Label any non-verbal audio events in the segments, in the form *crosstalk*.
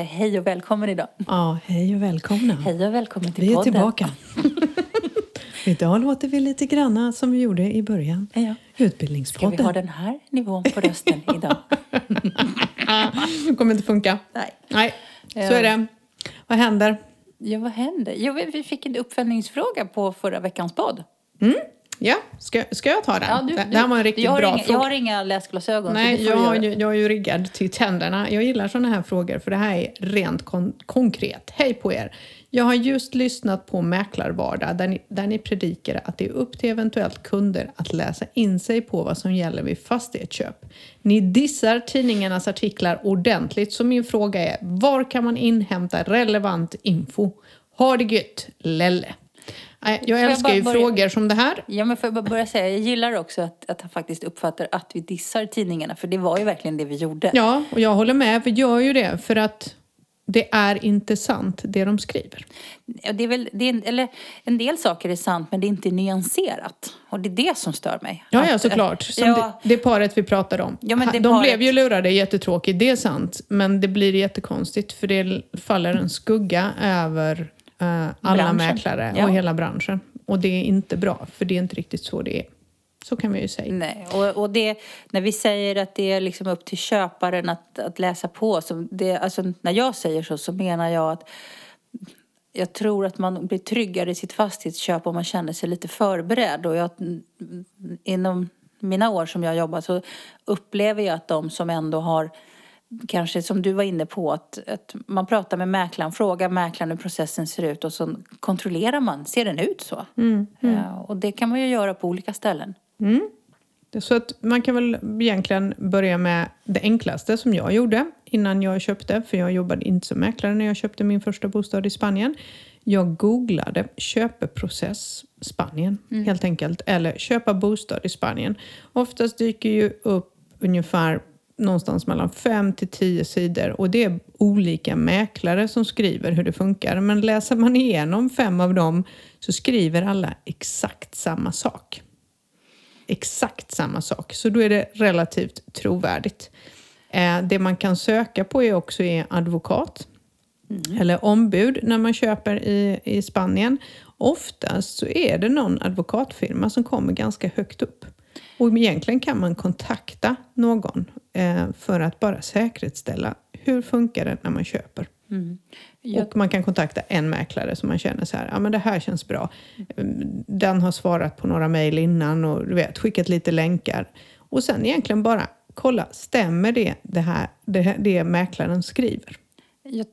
säga hej och välkommen idag. Ja, hej och välkomna. Hej och välkommen till vi är podden. tillbaka. *laughs* Idag låter vi lite granna som vi gjorde i början. Ja, ja. Ska Utbildningspodden. vi ha den här nivån på rösten idag? *laughs* kommer inte funka. Nej. Nej, så Ja. är det. Vad händer? Ja, vad händer? Jo, vi- vi fick en uppföljningsfråga på förra veckans podd. Ja, ska, ska jag ta den? Ja, du, det det här var en riktigt jag, bra inga, jag fråga. har inga läsglasögon. Nej, jag, du göra. ju, jag är ju riggad till tänderna. Jag gillar sådana här frågor för det här är rent kon- konkret. Hej på er! Jag har just lyssnat på Mäklarvardag där ni, där ni predikar att det är upp till eventuellt kunder att läsa in sig på vad som gäller vid fastighetsköp. Ni dissar tidningarnas artiklar ordentligt så min fråga är var kan man inhämta relevant info? Ha det gött, Lelle! Nej, Jag älskar ju börja- frågor som det här. Ja, men får jag bara börja säga, jag gillar också att, att han faktiskt uppfattar att vi dissar tidningarna, för det var ju verkligen det vi gjorde. Ja, och jag håller med. Vi gör ju det för att det är inte sant det de skriver. Det är väl, det är, eller, en del saker är sant, men det är inte nyanserat. Och det är det som stör mig. Ja, ja såklart. Som ja, det, det paret vi pratade om. Ja, de paret- blev ju lurade, jättetråkigt, det är sant. Men det blir jättekonstigt för det faller en skugga över alla Branschen. mäklare Ja. och hela branschen. Och det är inte bra, för det är inte riktigt så det är. Så kan vi ju säga. Nej, och, och det, när vi säger att det är liksom upp till köparen att, att läsa på, så det, alltså, när jag säger så så menar jag att jag tror att man blir tryggare i sitt fastighetsköp om man känner sig lite förberedd. Och jag, inom mina år som jag har jobbat så upplever jag att de som ändå har Kanske som du var inne på att, att man pratar med mäklaren, frågar mäklaren hur processen ser ut och så kontrollerar man, ser den ut så? Ja, och det kan man ju göra på olika ställen. Så att man kan väl egentligen börja med det enklaste som jag gjorde innan jag köpte, för jag jobbade inte som mäklare när jag köpte min första bostad i Spanien. Jag googlade köpeprocess Spanien helt enkelt, eller köpa bostad i Spanien. Oftast dyker ju upp ungefär någonstans mellan 5 till 10 sidor och det är olika mäklare som skriver hur det funkar. Men läser man igenom fem av dem så skriver alla exakt samma sak exakt samma sak. Så då är det relativt trovärdigt. Eh, det man kan söka på är också är advokat eller ombud när man köper i, i Spanien. Oftast så är det någon advokatfirma som kommer ganska högt upp. Och egentligen kan man kontakta någon för att bara säkerställa hur funkar det när man köper. Jag- Och man kan kontakta en mäklare som man känner så här, ja men det här känns bra. Mm, Den har svarat på några mejl innan och du vet, skickat lite länkar. Och sen egentligen bara kolla, stämmer det det, här, det, det mäklaren skriver?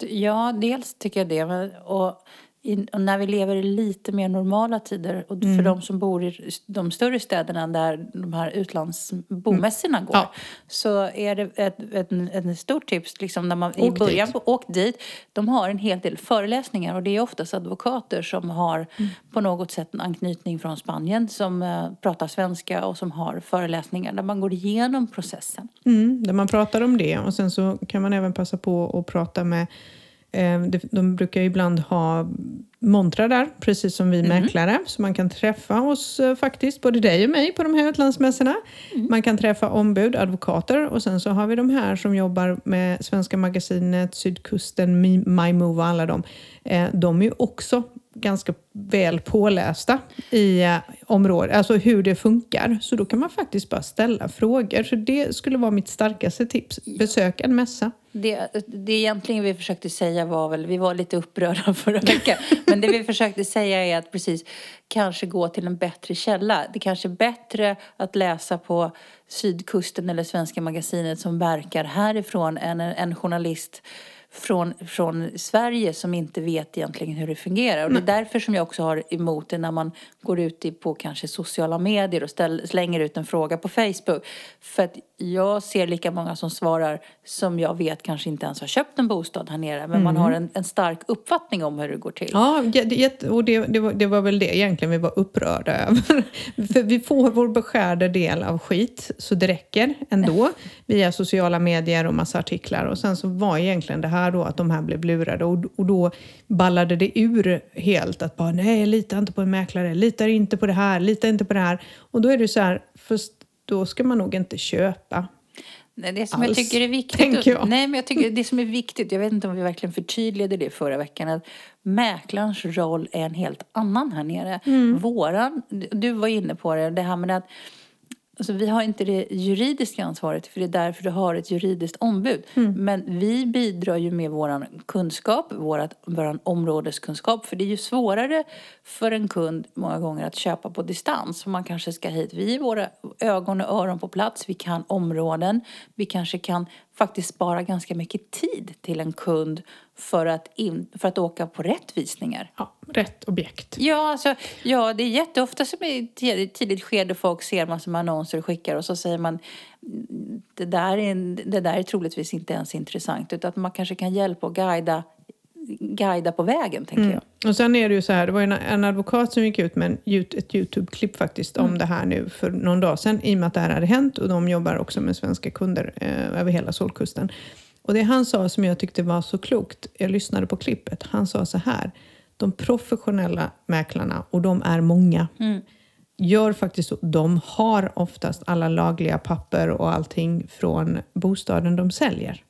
Ja, dels tycker jag det. Och, i, när vi lever i lite mer normala tider och Mm. för de som bor i de större städerna där de här utlandsbomässorna går Ja. så är det ett, ett, ett stort tips liksom när man i Åk början dit. åk dit. De har en hel del föreläsningar och det är oftast advokater som har Mm. på något sätt en anknytning från Spanien som eh, pratar svenska och som har föreläsningar där man går igenom processen. Mm, där man pratar om det och sen så kan man även passa på att prata med de brukar ibland ha montrar där, precis som vi mäklare. Så man kan träffa oss eh, faktiskt, både dig och mig på de här utlandsmässorna. Man kan träffa ombud, advokater och sen så har vi de här som jobbar med Svenska magasinet, Sydkusten, MyMove och alla de. Eh, de är ju också ganska väl pålästa i eh, området, alltså hur det funkar. Så då kan man faktiskt bara ställa frågor. Så det skulle vara mitt starkaste tips. Besök en mässa. Det, det egentligen vi försökte säga var väl, vi var lite upprörda *laughs* förra veckan, men det vi försökte säga är att precis kanske gå till en bättre källa. Det kanske är bättre att läsa på Sydkusten eller Svenska magasinet som verkar härifrån än en, en journalist från, från Sverige som inte vet egentligen hur det fungerar. Och det är därför som jag också har emot det när man går ut på kanske sociala medier och ställ, slänger ut en fråga på Facebook. För att jag ser lika många som svarar som jag vet kanske inte ens har köpt en bostad här nere. Men man har en, en stark uppfattning om hur det går till. Ja, och det, det, var, det var väl det egentligen vi var upprörda över. *laughs* För vi får vår beskärda del av skit, så det räcker ändå *laughs* via sociala medier och massa artiklar. Och sen så var egentligen det här då att de här blev lurade och, och då ballade det ur helt att bara nej, lita inte på en mäklare, litar inte på det här, lita inte på det här. Och då är det så här, först då ska man nog inte köpa. Nej, det som alls, jag tycker är viktigt. jag. Nej, men jag tycker *laughs* det som är viktigt, jag vet inte om vi verkligen förtydligade det förra veckan, att mäklarens roll är en helt annan här nere. Mm. Våran, du var inne på det, det här med att Alltså, vi har inte det juridiska ansvaret, för det är därför du har ett juridiskt ombud. Mm. Men vi bidrar ju med vår kunskap, vår områdeskunskap. För det är ju svårare för en kund många gånger att köpa på distans. Man kanske ska hit. Vi är våra ögon och öron på plats. Vi kan områden. Vi kanske kan faktiskt spara ganska mycket tid till en kund för att, in, för att åka på rätt visningar. Ja, rätt objekt. Ja, alltså, ja, det är jätteofta som i ett tidigt- skede folk ser massor med annonser och skickar och så säger man "Mm, det där, är, det där är troligtvis inte ens intressant utan att man kanske kan hjälpa och guida, guida på vägen, tänker jag. Och sen är det ju så här, det var en, en advokat som gick ut med en, ett YouTube-klipp faktiskt om det här nu för någon dag sedan i och med att det här hade hänt och de jobbar också med svenska kunder eh, över hela Solkusten. Och det han sa som jag tyckte var så klokt, jag lyssnade på klippet, han sa så här, de professionella mäklarna, och de är många, gör faktiskt så, de har oftast alla lagliga papper och allting från bostaden de säljer.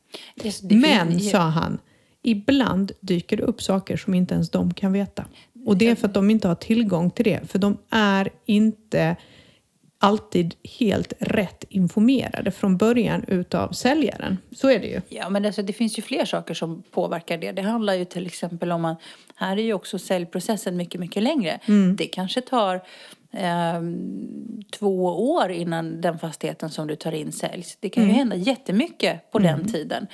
Det Men, sa han, ibland dyker det upp saker som inte ens de kan veta. Och det är för att de inte har tillgång till det. För de är inte alltid helt rätt informerade från början utav säljaren. Så är det ju. Ja, men alltså, det finns ju fler saker som påverkar det. Det handlar ju till exempel om att här är ju också säljprocessen mycket, mycket längre. Det kanske tar ehm, två år innan den fastigheten som du tar in säljs. Det kan ju hända jättemycket på den tiden.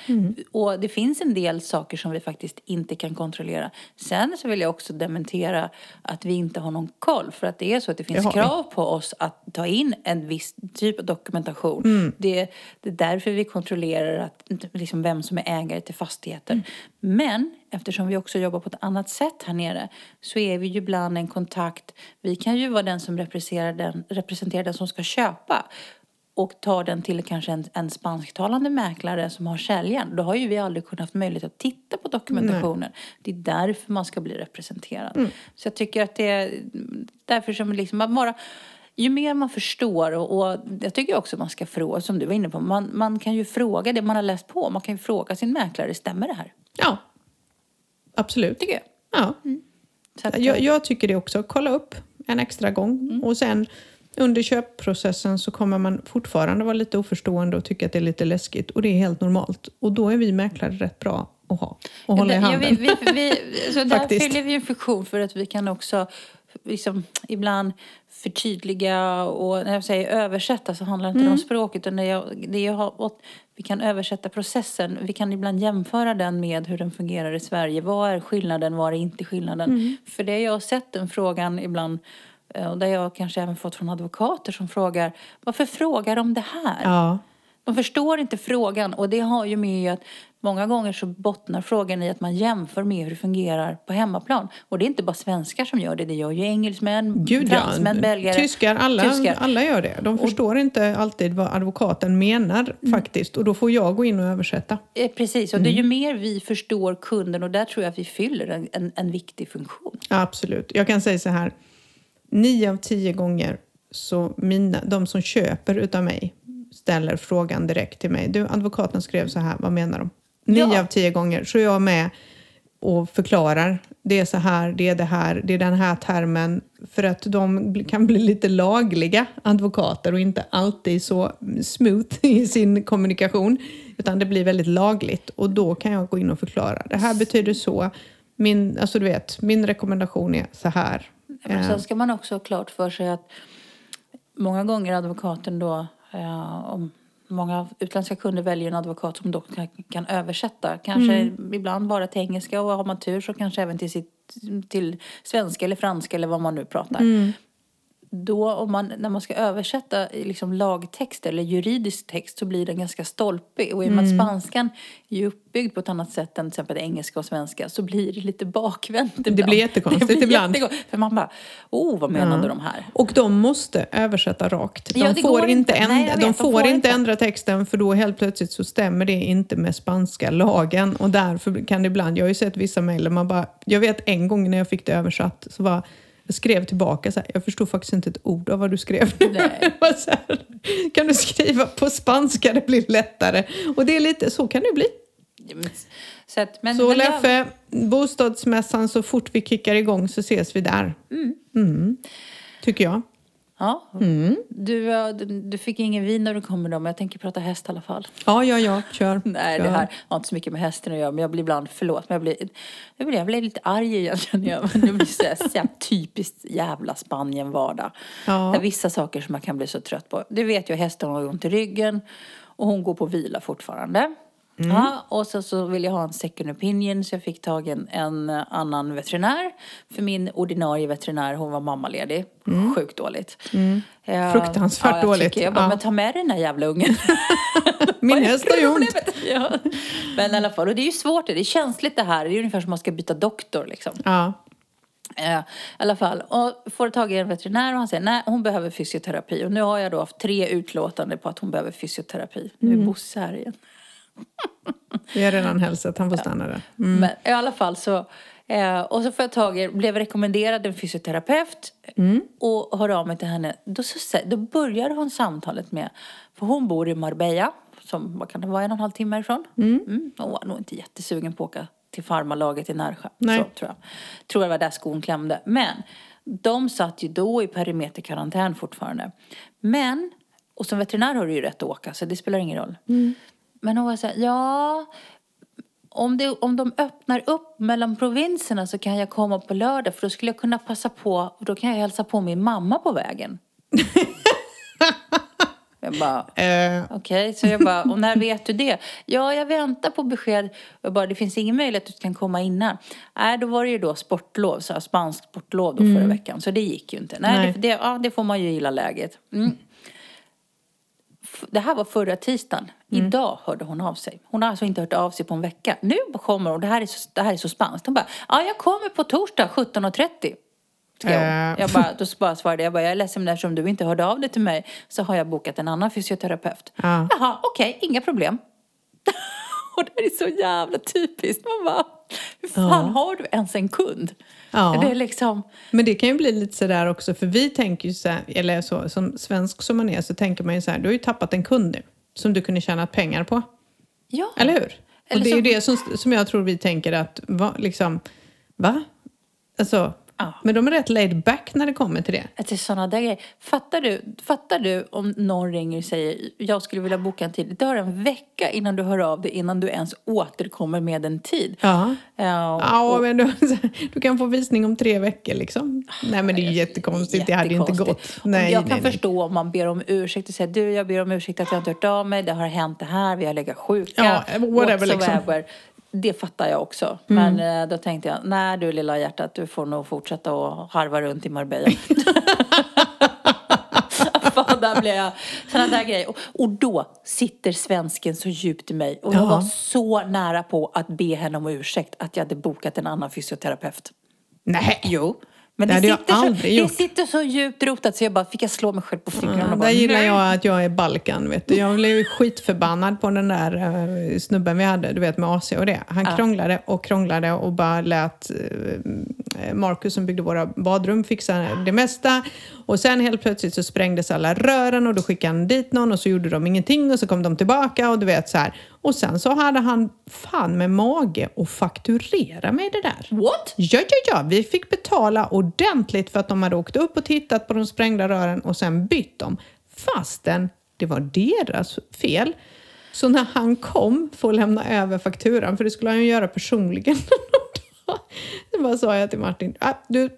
Och det finns en del saker som vi faktiskt inte kan kontrollera. Sen så vill jag också dementera att vi inte har någon koll. För att det är så att det finns vi. krav på oss att ta in en viss typ av dokumentation. Det, det är därför vi kontrollerar att, liksom vem som är ägare till fastigheter. Men eftersom vi också jobbar på ett annat sätt här nere så är vi ju ibland en kontakt. Vi kan ju vara den som representerar den, representerar den som ska köpa och tar den till kanske en, en spansktalande mäklare som har säljaren. Då har ju vi aldrig kunnat haft möjlighet att titta på dokumentationen. Det är därför man ska bli representerad. Så jag tycker att det är därför som liksom man bara ju mer man förstår och, och jag tycker också man ska fråga, som du var inne på, man, man kan ju fråga det man har läst på. Man kan ju fråga sin mäklare, stämmer det här? Ja, absolut. Tycker jag. Ja. Så att, Jag, jag tycker det också. Kolla upp en extra gång. Och sen under köpprocessen så kommer man fortfarande vara lite oförstående och tycka att det är lite läskigt. Och det är helt normalt. Och då är vi mäklare rätt bra att ha och hålla i Ja, handen. vi, vi, vi, så där *laughs* fyller vi en funktion för att vi kan också liksom, ibland förtydliga och när jag säger översätta så handlar det inte om språket utan det jag, det jag har åt, vi kan översätta processen. Vi kan ibland jämföra den med hur den fungerar i Sverige. Vad är skillnaden, vad är inte skillnaden? För det jag har sett den frågan ibland eh, och där jag kanske även fått från advokater som frågar varför frågar de det här? Ja. De förstår inte frågan och det har ju med att många gånger så bottnar frågan i att man jämför med hur det fungerar på hemmaplan. Och det är inte bara svenskar som gör det, det gör ju engelsmän, Gud ja, fransmän, belgare. tyskar, alla, tyskar. alla gör det. De förstår inte alltid vad advokaten menar Mm. faktiskt. Och då får jag gå in och översätta. Eh, Precis, och det är ju Mm. mer vi förstår kunden och där tror jag att vi fyller en, en, en viktig funktion. Ja, absolut. Jag kan säga så här. Nio av tio gånger så mina, de som köper utav mig ställer frågan direkt till mig. Du, advokaten skrev så här, vad menar de? Nio Ja. av tio gånger så är jag med och förklarar. Det är så här, det är det här, det är den här termen. För att de kan bli lite lagliga advokater och inte alltid så smooth *laughs* i sin kommunikation. Utan det blir väldigt lagligt och då kan jag gå in och förklara. Det här betyder så. Min, alltså du vet, min rekommendation är så här. Men Eh, sen ska man också ha klart för sig att många gånger advokaten då, eh, om många utländska kunder väljer en advokat som då kan, kan översätta. Kanske Mm. ibland bara till engelska och har man tur så kanske även till, sitt, till svenska eller franska eller vad man nu pratar. Mm. Då om man, när man ska översätta liksom lagtext eller juridisk text så blir den ganska stolpig. Och i och med Mm. att spanskan är ju uppbyggd på ett annat sätt än till exempel engelska och svenska så blir det lite bakvänt ibland. blir jättekonstigt det blir ibland. jättekonstigt. För man bara, oh vad menade de här? Och de måste översätta rakt. De Ja, det får, inte, ändra, Nej, vet, de de får, får inte inte. ändra texten för då helt plötsligt så stämmer det inte med spanska lagen. Och därför kan det ibland, jag har ju sett vissa mejl där man bara, jag vet en gång när jag fick det översatt så var Jag skrev tillbaka så här, jag förstod faktiskt inte ett ord av vad du skrev. *laughs* Här, kan du skriva på spanska, det blir lättare. Och det är lite, så kan det bli. Så, att, men, Så men jag- Leffe, bostadsmässan så fort vi kickar igång så ses vi där. Mm. Tycker jag. Ja. Mm. Du, du, du fick ingen vin när du kommer då, men jag tänker prata häst i alla fall. Ja, ja, ja, kör. *laughs* Nej, det kör. här har inte så mycket med hästen att göra, men jag blir ibland, förlåt, men jag blir, jag blir, jag blir lite arg igen känner jag. *laughs* Men det blir så, här, så här typiskt jävla Spanien-vardag. Ja. Det är vissa saker som man kan bli så trött på. Det vet jag, hästen har ont i ryggen och hon går på vila fortfarande. Mm. Ja, och så, så vill jag ha en second opinion så jag fick tag i en, en annan veterinär. För min ordinarie veterinär, hon var mammaledig. Sjukt dåligt. Eh, Mm. Fruktansvärt ja, jag dåligt. Tycker, jag bara, Ja. men ta med dig den här jävla ungen. *laughs* Min häst har ju ont. Ja. Men i alla fall, och det är ju svårt, det är känsligt det här. Det är ungefär som man ska byta doktor liksom. Ja. Eh, I alla fall, och får tag i en veterinär och han säger nej, hon behöver fysioterapi. Och nu har jag då haft tre utlåtande på att hon behöver fysioterapi. Nu är Bosse här igen. Vi har redan hälsat, han får stanna där. Mm. Men i alla fall så, eh, och så får jag tag i, blev rekommenderad en fysioterapeut och hör av mig till henne. Då, så, då börjar hon samtalet med, för hon bor i Marbella, som vad kan det vara, en och en halv timme ifrån. Mm. Hon var nog inte jättesugen på att åka till farmarlaget i Närsjö. Nej. Så, tror jag. Tror det var där skon klämde. Men de satt ju då i perimeterkarantän fortfarande. Men, och som veterinär har du ju rätt att åka så det spelar ingen roll. Men hon var så här, ja, om, det, om de öppnar upp mellan provinserna så kan jag komma på lördag för då skulle jag kunna passa på, och då kan jag hälsa på min mamma på vägen. *laughs* jag bara, Eh, okej, så jag bara, och när vet du det? Ja, jag väntar på besked. Jag bara, det finns ingen möjlighet att du kan komma innan. Nej, då var det ju då sportlov, så här, spanskt sportlov då förra veckan, så det gick ju inte. Nej, Nej. Det, det, ja, det får man ju gilla läget. Mm. Det här var förra tisdagen. Idag hörde hon av sig. Hon har alltså inte hört av sig på en vecka. Nu kommer hon, det här är så, det här är så spanskt. Hon bara, ja jag kommer på torsdag 17.30. Skrev hon. Eh. Jag bara, då bara svarade jag, bara, jag är ledsen men eftersom du inte hörde av dig till mig så har jag bokat en annan fysioterapeut. Ja. Jaha, okej, inga problem. *laughs* Och det här är så jävla typiskt. Man bara, hur fan har du ens en kund? Ja. Det är liksom, Men det kan ju bli lite sådär också, för vi tänker ju så här, eller så, som svensk som man är så tänker man ju så här, du har ju tappat en kund nu som du kunde tjäna pengar på. ja. Eller hur? Eller och det är ju som- det som, som jag tror vi tänker att, va, liksom, va? Alltså, Ja. men de är rätt laid back när det kommer till det. Är sådana där grejer. Fattar du, fattar du om någon ringer och säger jag skulle vilja boka en tid. Det tar en vecka innan du hör av dig innan du ens återkommer med en tid. Ja. Ja, Ja, och- men du, *laughs* du kan få visning om tre veckor liksom. Nej, men det är ju jättekonstigt. Det hade inte gått. Nej, jag kan nej, nej. förstå om man ber om ursäkt och säger du, jag ber om ursäkt att jag inte hört av mig. Det har hänt det här, vi har legat sjuka. Ja, whatever, liksom. Det fattar jag också. Mm. Men eh, då tänkte jag, nej du lilla hjärtat, du får nog fortsätta att harva runt i Marbella. *laughs* Fan, där blev jag. Sådana där grejer. Och, och då sitter svensken så djupt i mig. Och jag Ja. var så nära på att be henne om ursäkt att jag hade bokat en annan fysioterapeut. Nej. Jo. Men Det det, sitter, så, aldrig det sitter så djupt rotat så jag bara fick jag slå mig själv på fingrarna Ja, och bara, där gillar nej. jag att jag är Balkan. Vet du. Jag blev ju skitförbannad på den där eh, snubben vi hade, du vet med AC och det. Han krånglade och krånglade och bara lät eh, Marcus som byggde våra badrum fixa det mesta. Och sen helt plötsligt så sprängdes alla rören och då skickade han dit någon och så gjorde de ingenting och så kom de tillbaka och du vet så här. Och sen så hade han fan med mage att fakturera mig det där. What? Ja, ja, ja. Vi fick betala ordentligt för att de hade åkt upp och tittat på de sprängda rören och sen bytt dem. Fastän det var deras fel. Så när han kom för att lämna över fakturan, för det skulle han ju göra personligen. Då bara sa jag till Martin, ah, du,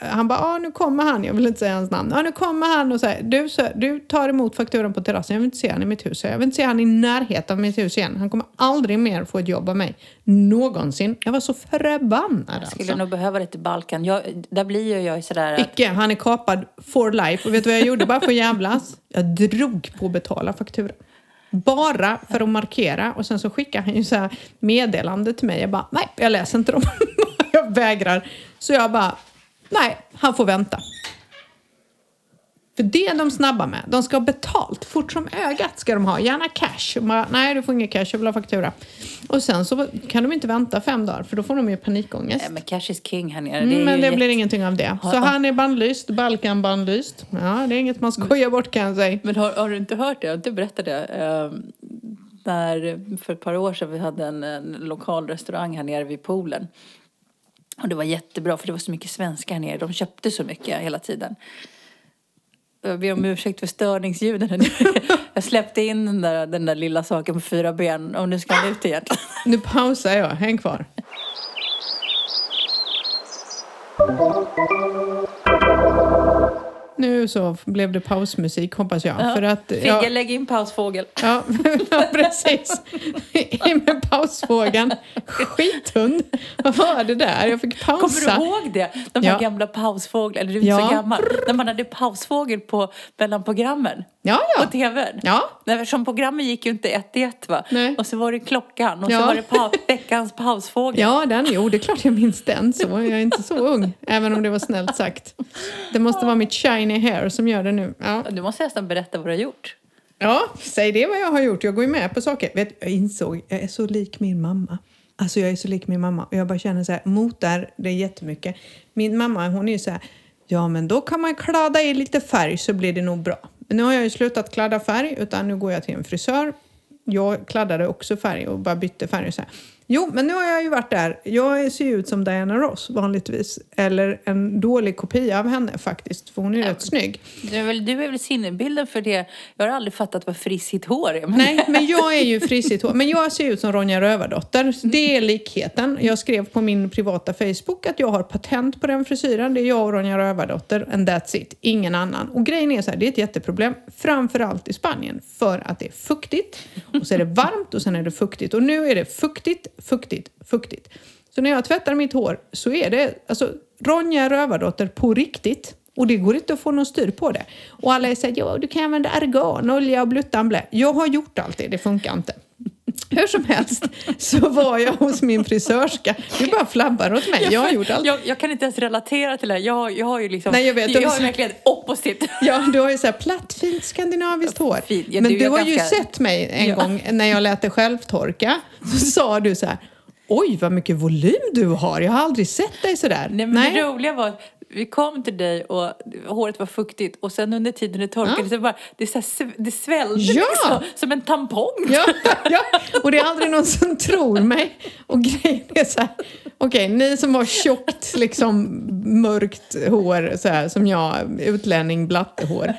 han bara, ah, nu kommer han, jag vill inte säga hans namn. Ah, nu kommer han och säger, du, så, du tar emot fakturan på terrassen, jag vill inte se han i mitt hus. Jag vill inte se han i närheten av mitt hus igen. Han kommer aldrig mer få ett jobb av mig. Någonsin. Jag var så förbannad Jag skulle alltså. nog behöva lite Balkan. Jag, där blir ju jag sådär att, Icke, han är kapad for life. Och vet du vad jag gjorde bara för att jävlas? Jag drog på att betala fakturan. Bara för att markera. Och sen så skickade han ju så meddelande till mig. Jag bara, nej, jag läser inte dem. *laughs* jag vägrar. Så jag bara, nej, han får vänta. För det är de snabba med. De ska ha betalt. Fort som ögat ska de ha. Gärna cash. Bara, Nej, du får ingen cash. Jag vill ha faktura. Och sen så kan de inte vänta fem dagar för då får de ju panikångest. Nej, men cash is king här nere. Mm, är men det jätte- blir ingenting av det. Så han är bannlyst. Balkan bannlyst. Ja, det är inget man skojar bort kan jag säga. Men har, har du inte hört det? Jag har inte berättat det. Ehm, när, för ett par år sedan vi hade en, en lokal restaurang här nere vid poolen. Och det var jättebra för det var så mycket svenskar här nere. De köpte så mycket hela tiden. Jag ber om ursäkt för störningsljuden. *laughs* Jag släppte in den där, den där lilla saken på fyra ben och nu ska han ut igen. Nu pausar jag. Häng kvar. *laughs* Nu så blev det pausmusik hoppas jag. För att, Figge, lägg in pausfågel. Ja, *laughs* ja precis. In med pausfågeln. Skithund. Vad var det där? Jag fick pausa. Kommer du ihåg det? De här Ja. gamla pausfåglarna, eller du är inte Ja. så gammal. När man hade pausfågel på, mellan programmen. Ja, ja. På tvn. Ja. Nej, som programmen gick ju inte ett i ett va? Nej. Och så var det klockan och Ja. så var det pa- veckans pausfågel. Ja, den, jo, det är klart jag minns den. Så jag är inte så ung, även om det var snällt sagt. Det måste vara mitt shiny hair som gör det nu. Ja, Du måste nästan berätta vad du har gjort. ja säg det vad jag har gjort. Jag går ju med på saker. Vet, jag insåg, jag är så lik min mamma. Alltså jag är så lik min mamma och jag bara känner så här, motar det är jättemycket. Min mamma hon är ju så här, ja men då kan man kladda i lite färg så blir det nog bra. Men nu har jag ju slutat kladda färg utan nu går jag till en frisör. Jag kladdade också färg och bara bytte färg så här. Jo, men nu har jag ju varit där. Jag ser ju ut som Diana Ross vanligtvis. Eller en dålig kopia av henne faktiskt, för hon är rätt snygg. Du är väl, du är väl sinnebilden för det. Jag har aldrig fattat vad frissigt hår är. Men Nej, men jag är ju frissigt hår. Men jag ser ut som Ronja Rövardotter. Det är likheten. Jag skrev på min privata Facebook att jag har patent på den frisyren. Det är jag och Ronja Rövardotter, and that's it. Ingen annan. Och grejen är så här, det är ett jätteproblem. Framförallt i Spanien. För att det är fuktigt, och så är det varmt och sen är det fuktigt. Och nu är det fuktigt, fuktigt, fuktigt. Så när jag tvättar mitt hår så är det alltså Ronja Rövardotter på riktigt. Och det går inte att få någon styr på det. Och alla säger ja, du kan använda arganolja och Bluttanblä. Jag har gjort allt det, det funkar inte. Hur som helst så var jag hos min frisörska. Du bara flabbar åt mig. Jag har gjort allt. Jag, jag kan inte ens relatera till det här. Jag, jag har ju liksom... Nej, jag vet. jag Du- har verkligen opposite. Ja, du har ju så här platt, fint skandinaviskt hår. Fint. Ja, Men du du, har ju ganska- sett mig en Ja. gång när jag lät det självtorka. Så sa du så här, oj vad mycket volym du har. Jag har aldrig sett dig så där. Nej, men det roliga var att vi kom till dig och håret var fuktigt och sen under tiden det torkade Ja. så bara, det, så här, det svällde Ja. liksom, som en tampong. Ja, ja, och det är aldrig någon som tror mig. Och grejen är så här, okej, ni som har tjockt, liksom mörkt hår, så här, som jag, utlänning, blattehår.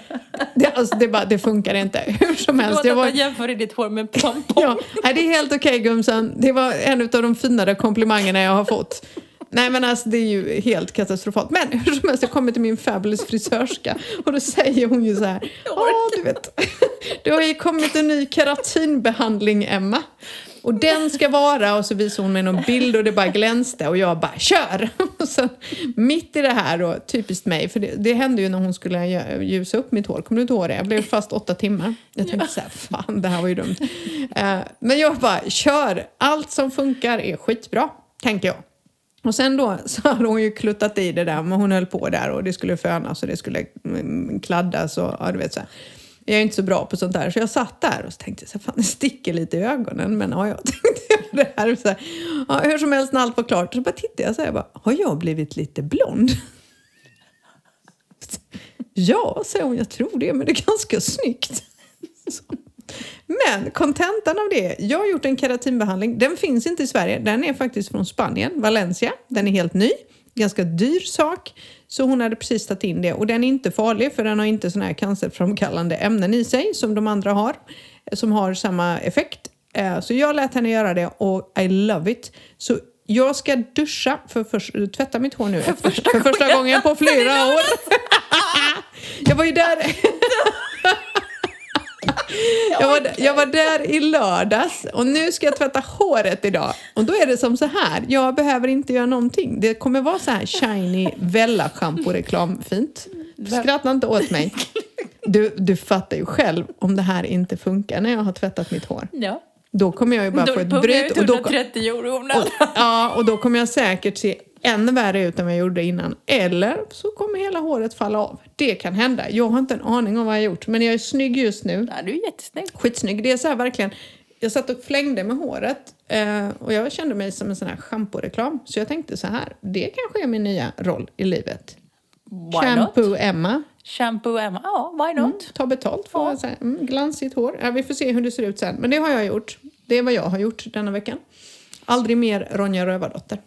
Det, alltså, det, bara, det funkar inte. Hur som helst. Förlåt Det att var, jag jämförde ditt hår med en tampong. ja, nej, det är helt okej gumsan. Det var en av de finare komplimangerna jag har fått. Nej men alltså det är ju helt katastrofalt. Men hur som helst, jag kommer till min fabulous frisörska och då säger hon ju så här. Ja, du vet. *laughs* Det har ju kommit en ny keratinbehandling Emma. Och den ska vara, och så visar hon mig någon bild och det bara glänste och jag bara kör! *laughs* Och sen, mitt i det här då, typiskt mig, för det, det hände ju när hon skulle ljusa upp mitt hår, kommer du inte ihåg det? Jag blev fast åtta timmar. Jag tänkte så här, fan det här var ju dumt. Eh, men jag bara, kör! Allt som funkar är skitbra, tänkte jag. Och sen då *laughs* så hade hon ju kluttat i det där, men hon höll på där och det skulle fönas och det skulle mm, kladdas och ja, du vet så här. Jag är inte så bra på sånt där, så jag satt där och så tänkte så fan det sticker lite i ögonen, men ja, jag *laughs* tänkte det här. Så här. Ja, hur som helst när allt var klart så bara tittade jag så här, jag bara, har jag blivit lite blond? *laughs* Ja, säger hon, jag tror det, men det är ganska snyggt. Så. Men kontentan av det, jag har gjort en keratinbehandling. Den finns inte i Sverige, den är faktiskt från Spanien, Valencia. Den är helt ny, ganska dyr sak. Så hon hade precis tagit in det och den är inte farlig för den har inte såna här cancerframkallande ämnen i sig som de andra har. Som har samma effekt. Eh, Så jag lät henne göra det och I love it. Så jag ska duscha, för först, tvätta mitt hår nu för första, för första gången på flera *laughs* år. *laughs* Jag var ju där... *laughs* Jag var, jag var där i lördags och nu ska jag tvätta håret idag. Och då är det som så här, jag behöver inte göra någonting. Det kommer vara så här shiny Vella shampoo-reklam, fint. Skratta inte åt mig. Du, du fattar ju själv om det här inte funkar när jag har tvättat mitt hår. Ja. Då kommer jag ju bara Då få ett pungar bryt. ut Och då, 130 euro i onödan. ja, och då kommer jag säkert se ännu värre ut än vad jag gjorde innan. Eller så kommer hela håret falla av. Det kan hända. Jag har inte en aning om vad jag har gjort. Men jag är snygg just nu. Ja, du är jättesnygg. Skitsnygg. Det är så här verkligen. Jag satt och flängde med håret eh, och jag kände mig som en sån här schamporeklam. Så jag tänkte så här, det kanske är min nya roll i livet. Why Shampoo not? Emma. Shampoo Emma. Ja, why not? Ta betalt för Ja. så här, mm, glansigt hår. Ja, vi får se hur det ser ut sen. Men det har jag gjort. Det är vad jag har gjort denna veckan. Aldrig mer Ronja Rövardotter.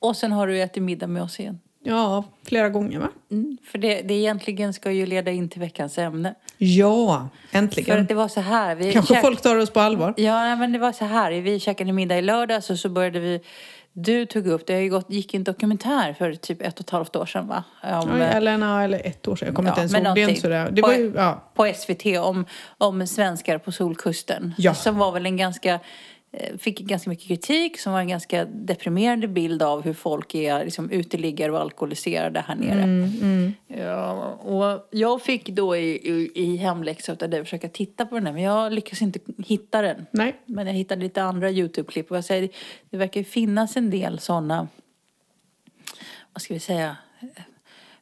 Och sen har du ätit middag med oss igen. Ja, flera gånger va? Mm, för det, det egentligen ska ju leda in till veckans ämne. Ja, För äntligen. att det var så här. Vi Kanske käk- folk tar oss på allvar. Ja, men det var så här. Vi käkade middag i lördags och så började vi... Du tog upp, det gått, gick en dokumentär för typ ett och ett halvt år sedan va? Om, Ja, eller, nej, eller ett år sedan. Jag kommer Ja, inte ens ihåg. Det inte sådär. Det var ju, ja. på SVT om, om svenskar på solkusten. Ja. Som var väl en ganska, eh, fick ganska mycket kritik, som var en ganska deprimerande bild av hur folk är liksom, uteliggare och alkoholiserade här nere. Mm, Ja, och jag fick då i, i, i hemläxa av dig försöka titta på den här, men jag lyckades inte hitta den. Nej. Men jag hittade lite andra YouTube-klipp och jag säger, det verkar ju finnas en del sådana, vad ska vi säga,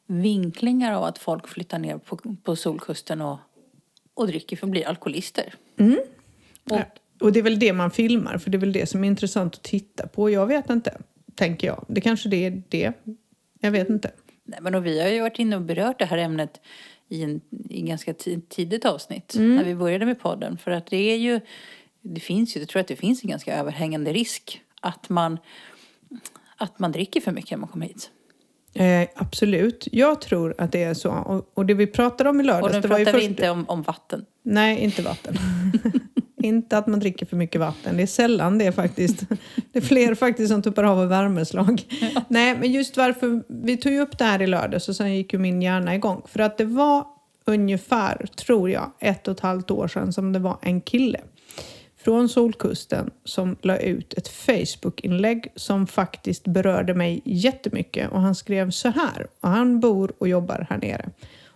vinklingar av att folk flyttar ner på, på solkusten och, och dricker för att bli alkoholister. Och, och det är väl det man filmar, för det är väl det som är intressant att titta på. Jag vet inte, tänker jag. Det kanske det är det. Jag vet inte. Nej, men och vi har ju varit inne och berört det här ämnet i en i ganska ti- tidigt avsnitt när vi började med podden. För att det är ju, det finns ju, jag tror att det finns en ganska överhängande risk att man, att man dricker för mycket när man kommer hit. Eh, absolut. Jag tror att det är så. Och, och det vi pratade om i Och lördags, nu det var ju pratar vi först... inte om, om vatten. Nej, inte vatten. *laughs* inte att man dricker för mycket vatten. Det är sällan det faktiskt. *laughs* Det är fler faktiskt som tuppar av i värmeslag. Nej, men just varför... Vi tog ju upp det här i lördags och sen gick ju min hjärna igång. För att det var ungefär, tror jag, ett och ett halvt år sedan som det var en kille från Solkusten som la ut ett Facebook-inlägg som faktiskt berörde mig jättemycket. Och han skrev så här, och han bor och jobbar här nere.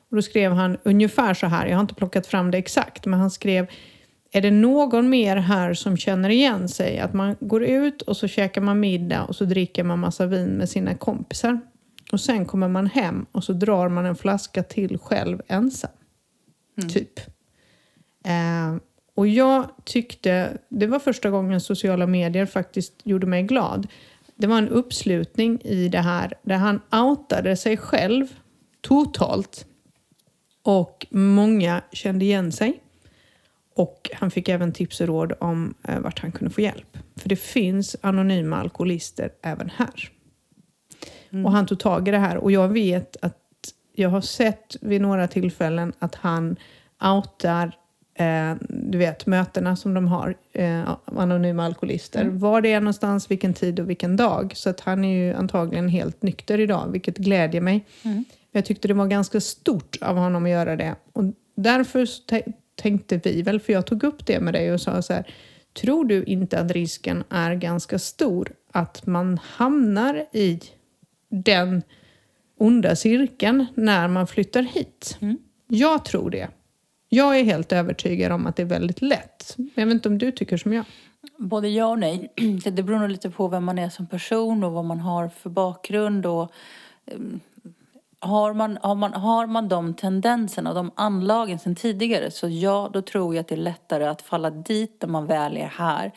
Och då skrev han ungefär så här, jag har inte plockat fram det exakt, men han skrev är det någon mer här som känner igen sig? Att man går ut och så käkar man middag och så dricker man massa vin med sina kompisar. Och sen kommer man hem och så drar man en flaska till själv ensam. Typ. Eh, och jag tyckte, det var första gången sociala medier faktiskt gjorde mig glad. Det var en uppslutning i det här där han outade sig själv totalt. Och många kände igen sig. Och han fick även tips och råd om eh, vart han kunde få hjälp. För det finns anonyma alkoholister även här. Och han tog tag i det här. Och jag vet att jag har sett vid några tillfällen att han outar eh, du vet, mötena som de har, eh, anonyma alkoholister. Var det är någonstans, vilken tid och vilken dag. Så att han är ju antagligen helt nykter idag, vilket glädjer mig. Jag tyckte det var ganska stort av honom att göra det. Och därför tänkte vi väl, för jag tog upp det med dig och sa så här, tror du inte att risken är ganska stor att man hamnar i den onda cirkeln när man flyttar hit? Jag tror det. Jag är helt övertygad om att det är väldigt lätt. Jag vet inte om du tycker som jag. Både ja och nej. *clears throat* Det beror nog lite på vem man är som person och vad man har för bakgrund. Och, um, har, man, har, man, har man de tendenserna och de anlagen sen tidigare så ja, då tror jag att det är lättare att falla dit när man väl är här.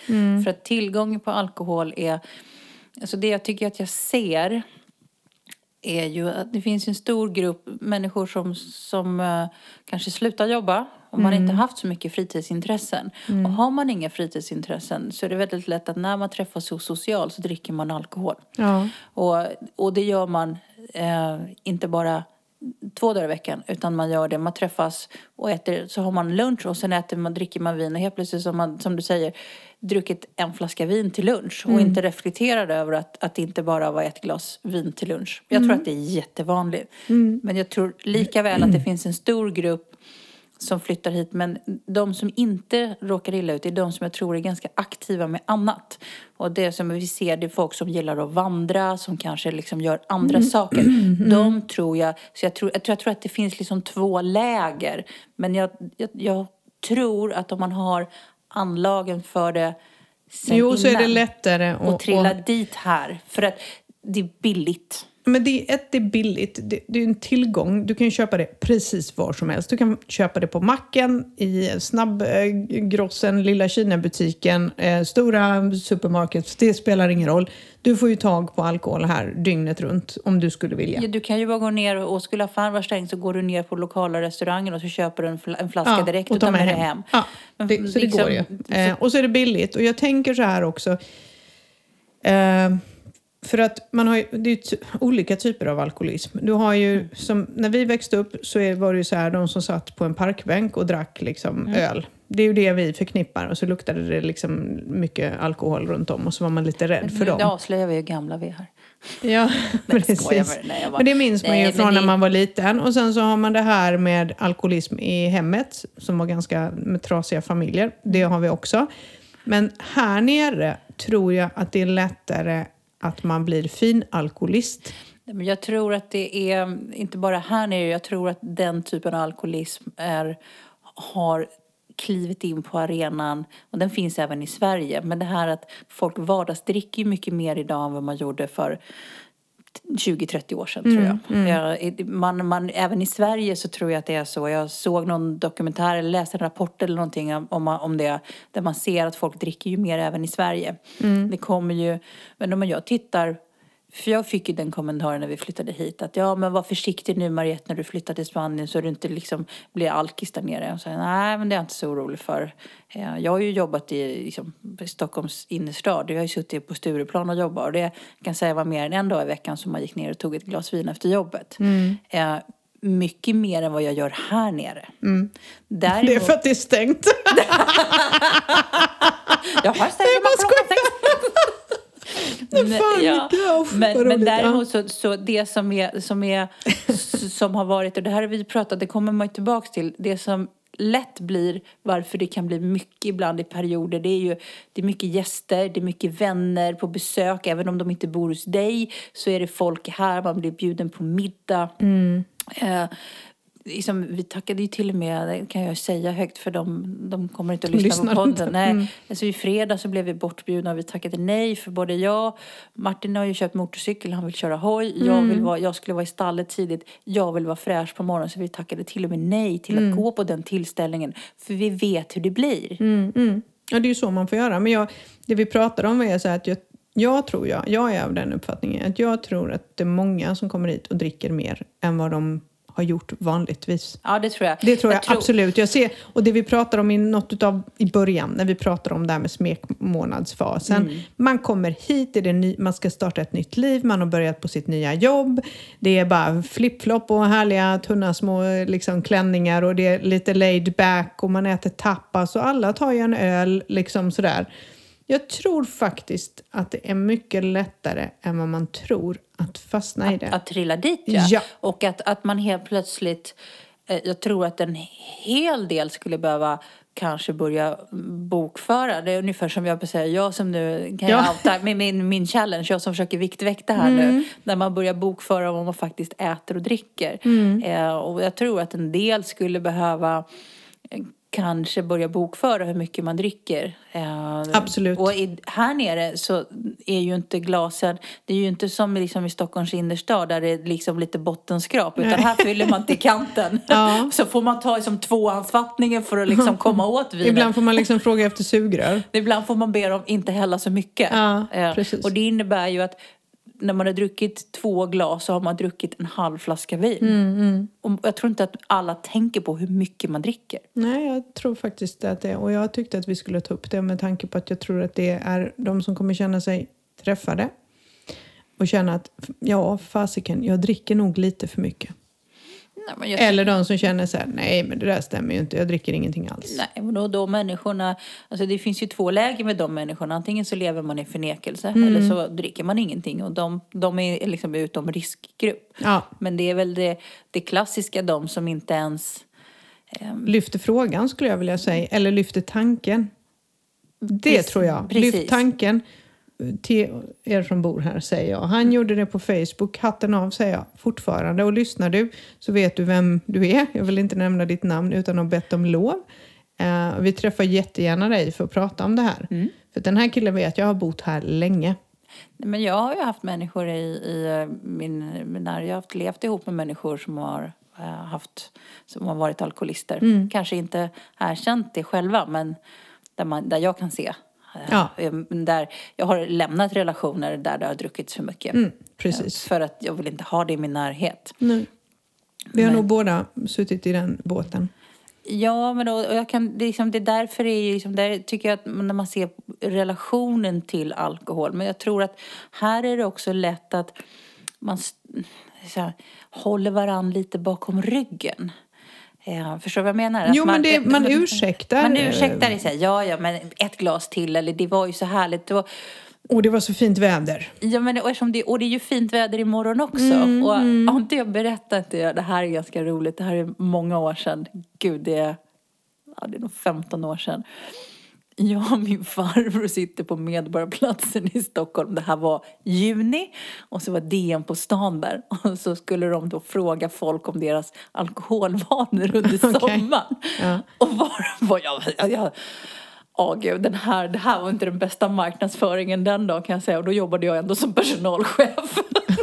För att tillgången på alkohol är... Alltså det jag tycker att jag ser är ju att det finns en stor grupp människor som, som eh, kanske slutar jobba om man inte haft så mycket fritidsintressen. Och har man inga fritidsintressen så är det väldigt lätt att när man träffas socialt så dricker man alkohol. Ja. Och, och det gör man eh, inte bara två dagar i veckan utan man gör det, man träffas och äter, så har man lunch och sen äter man, dricker man vin. Och helt plötsligt som, man, som du säger druckit en flaska vin till lunch och inte reflekterar över att, att det inte bara var ett glas vin till lunch. Jag tror att det är jättevanligt. Men jag tror lika väl att det *clears throat* finns en stor grupp som flyttar hit. Men de som inte råkar illa ut är de som jag tror är ganska aktiva med annat. Och det som vi ser det är folk som gillar att vandra, som kanske liksom gör andra saker. De tror jag, så jag tror, jag tror, jag tror att det finns liksom två läger. Men jag, jag, jag tror att om man har anlagen för det sen Jo, så är det innan lättare och att... trilla och- dit här. För att det är billigt. Men det är, ett, det är billigt. Det, det är en tillgång. Du kan ju köpa det precis var som helst. Du kan köpa det på macken, i snabbgrossen, eh, lilla Kina-butiken, eh, stora supermarkets. Det spelar ingen roll. Du får ju tag på alkohol här dygnet runt om du skulle vilja. Ja, du kan ju bara gå ner och skulle affären vara stängd så går du ner på lokala restaurangen och så köper du en, fl en flaska Ja, direkt och och tar med dig hem. hem. Ja, Men det, så det liksom- går ju. Eh, och så är det billigt. Och jag tänker så här också. Eh, för att man har ju, det är ju olika typer av alkoholism. Du har ju, som, när vi växte upp så var det ju så här, de som satt på en parkbänk och drack liksom öl. Det är ju det vi förknippar. Och så luktade det liksom mycket alkohol runt om och så var man lite rädd för dem. Nu avslöjar vi hur gamla vi är här. Ja, *laughs* Nej, jag precis. skojar bara. Nej, jag bara- Men det minns man Nej, ju men från när man var liten. Och sen så har man det här med alkoholism i hemmet, som var ganska med trasiga familjer. Det har vi också. Men här nere tror jag att det är lättare att man blir fin alkoholist. Men jag tror att det är, inte bara här nere, jag tror att den typen av alkoholism är, har klivit in på arenan och den finns även i Sverige. Men det här att folk vardagsdricker ju mycket mer idag än vad man gjorde för 20-30 år sedan tror jag. jag man, man, även i Sverige så tror jag att det är så. Jag såg någon dokumentär eller läste en rapport eller någonting om, om det. Där man ser att folk dricker ju mer även i Sverige. Det kommer ju, men om jag tittar för jag fick ju den kommentaren när vi flyttade hit att ja men var försiktig nu Mariette när du flyttar till Spanien så du inte liksom blir alkis där nere. Och så, Nej men det är jag inte så orolig för. Eh, Jag har ju jobbat i liksom, Stockholms innerstad. Jag har ju suttit på Stureplan och jobbat och det kan jag säga var mer än en dag i veckan som man gick ner och tog ett glas vin efter jobbet. Eh, Mycket mer än vad jag gör här nere. Däremot, Det är för att det är stängt. *laughs* jag har ställt Nej, mig bara Men- fan, ja. men, men roligt. däremot så, så det som är, som är som har varit, och det här har vi pratat, det kommer man ju tillbaks till, det som lätt blir varför det kan bli mycket ibland i perioder, det är ju det är mycket gäster, det är mycket vänner på besök, även om de inte bor hos dig så är det folk här, man blir bjuden på middag. Eh, liksom, vi tackade ju till och med, det kan jag säga högt för de, de kommer inte att lyssna Lyssnar på podden. inte. Nej. Mm. Alltså, I fredag så blev vi bortbjudna och vi tackade nej för både jag, Martin har ju köpt motorcykel, han vill köra hoj, jag, Mm. vill vara, jag skulle vara i stallet tidigt, jag vill vara fräsch på morgonen så vi tackade till och med nej till Mm. att gå på den tillställningen för vi vet hur det blir. Ja, det är ju så man får göra. Men jag, det vi pratar om är så att jag, jag tror, jag, jag är av den uppfattningen att jag tror att det är många som kommer hit och dricker mer än vad de har gjort vanligtvis. Ja, det tror jag. Det tror jag, absolut. Jag ser, och det vi pratar om i något utav, i början, när vi pratar om det här med smekmånadsfasen. Mm. Man kommer hit, det ny, man ska starta ett nytt liv, man har börjat på sitt nya jobb. Det är bara flip-flop och härliga tunna små liksom, klänningar och det är lite laid back och man äter tapas och alla tar ju en öl liksom sådär. Jag tror faktiskt att det är mycket lättare än vad man tror att fastna i det. Att trilla dit ja. Ja. Och att, att man helt plötsligt, eh, jag tror att en hel del skulle behöva kanske börja bokföra. Det är ungefär som jag säga, jag som nu kan Ja. jag outa med min, min challenge, jag som försöker viktväkta här nu. När man börjar bokföra vad man faktiskt äter och dricker. Eh, och jag tror att en del skulle behöva eh, kanske börja bokföra hur mycket man dricker. Eh, Absolut. Och här nere så är ju inte glasen, det är ju inte som liksom i Stockholms innerstad där det är liksom lite bottenskrap. Utan här fyller man till kanten. *laughs* Ja. Så får man ta som tvåhandsfattningen för att liksom komma *laughs* åt vinet. Ibland får man liksom fråga efter sugrör. *laughs* Ibland får man be dem inte hälla så mycket. Ja, Eh, precis. Och det innebär ju att när man har druckit två glas så har man druckit en halv flaska vin. Mm, Och jag tror inte att alla tänker på hur mycket man dricker. Nej, jag tror faktiskt att det. Och jag tyckte att vi skulle ta upp det med tanke på att jag tror att det är de som kommer känna sig träffade och känna att ja, fasiken, jag dricker nog lite för mycket. Nej, jag Eller de som känner så här, nej men det där stämmer ju inte, jag dricker ingenting alls. Nej, men då, då människorna, alltså det finns ju två läger med de människorna. Antingen så lever man i förnekelse eller så dricker man ingenting. Och de, de är liksom utom riskgrupp. Ja, Men det är väl det, det klassiska, de som inte ens... lyfter frågan skulle jag vilja säga, eller lyfter tanken. Det Precis, tror jag. precis. Lyft tanken till er som bor här, säger jag. Han gjorde det på Facebook. Hatten av, säger jag fortfarande. Och lyssnar du så vet du vem du är. Jag vill inte nämna ditt namn utan att bett om lov. Eh, vi träffar jättegärna dig för att prata om det här. För den här killen vet jag har bott här länge. Men jag har ju haft människor i, i eh, min, när jag har haft, levt ihop med människor som har eh, haft, som har varit alkoholister. Mm. Kanske inte erkänt det själva, men där, man, där jag kan se. Eh, Ja. eh, Där jag har lämnat relationer där det har druckits för mycket. Mm, precis. För att jag vill inte ha det i min närhet. Nej. Vi har Men- nog båda suttit i den båten. Ja, men då, och jag kan, det, är liksom, det är därför det är liksom, där tycker jag att när man ser relationen till alkohol. Men jag tror att här är det också lätt att man här, håller varann lite bakom ryggen. Eh, förstår du vad jag menar? Jo, men det- man ursäktar, Man eh, ursäktar det, så här, ja, ja, men ett glas till, eller det var ju så härligt. Det var, Och det var så fint väder. Ja, men och, det, och det är ju fint väder imorgon också. Mm, och har inte jag berättat det, det här är ganska roligt, det här är många år sedan. Gud, det är, ja, det är nog 15 år sedan. Jag och min farbror sitter på Medborgarplatsen i Stockholm. Det här var juni och så var DN på stan där. Och så skulle de då fråga folk om deras alkoholvanor under *laughs* sommaren. Ja. Och var, var jag, jag, jag Åh gud, den här, det här var inte den bästa marknadsföringen den dagen kan jag säga. Och då jobbade jag ändå som personalchef.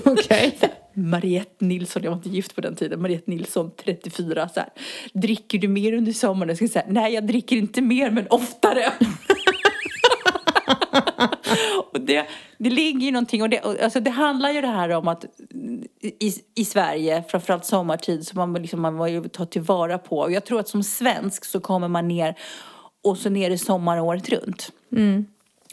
Okej. *laughs* Mariette Nilsson, jag var inte gift på den tiden, Mariette Nilsson 34 så här. Dricker du mer under sommaren? Jag skulle säga, nej jag dricker inte mer men oftare. *laughs* och det, det ligger ju någonting, och det, och alltså det handlar ju det här om att i, i Sverige, framförallt sommartid, så man, liksom, man var ju ta tillvara på. Och jag tror att som svensk så kommer man ner och så ner i sommar året runt.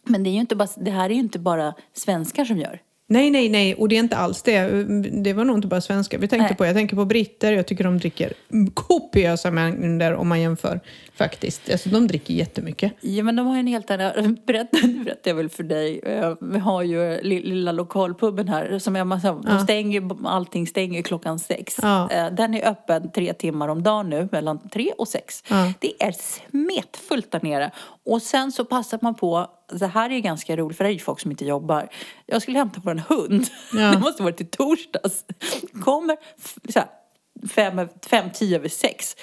Men det, är ju inte bara, det här är ju inte bara svenskar som gör. Nej, nej, nej. Och det är inte alls det. Det var nog inte bara svenskar vi tänkte Nej. på. Jag tänker på britter. Jag tycker de dricker kopiösa mängder om man jämför faktiskt. Alltså de dricker jättemycket. Ja men de har en helt annan, *laughs* berätta, det berättar jag väl för dig. Eh, Vi har ju li- lilla lokalpuben här som Emma sa, de stänger, allting stänger klockan sex. Ja. Eh, Den är öppen tre timmar om dagen nu, mellan tre och sex. Ja. Det är smetfullt där nere. Och sen så passar man på, det här är ganska roligt för det är ju folk som inte jobbar. Jag skulle hämta på en hund, Ja. *laughs* det måste varit i torsdags. Kommer så här, fem, fem, tio över sex.